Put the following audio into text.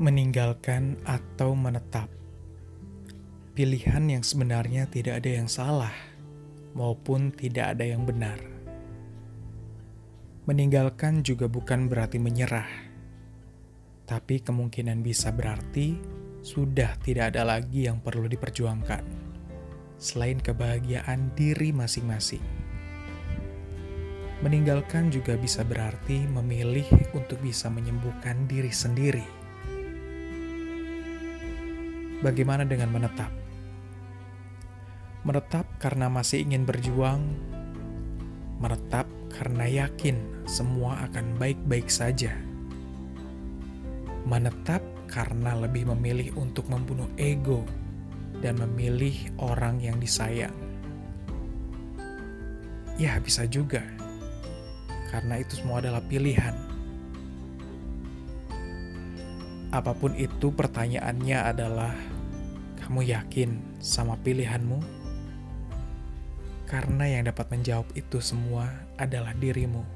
meninggalkan atau menetap. Pilihan yang sebenarnya tidak ada yang salah maupun tidak ada yang benar. Meninggalkan juga bukan berarti menyerah, tapi kemungkinan bisa berarti sudah tidak ada lagi yang perlu diperjuangkan selain kebahagiaan diri masing-masing. Meninggalkan juga bisa berarti memilih untuk bisa menyembuhkan diri sendiri Bagaimana dengan menetap? Menetap karena masih ingin berjuang, menetap karena yakin semua akan baik-baik saja. Menetap karena lebih memilih untuk membunuh ego dan memilih orang yang disayang. Ya, bisa juga, karena itu semua adalah pilihan. Apa pun itu, pertanyaannya adalah kamu yakin sama pilihanmu? Karena yang dapat menjawab itu semua adalah dirimu.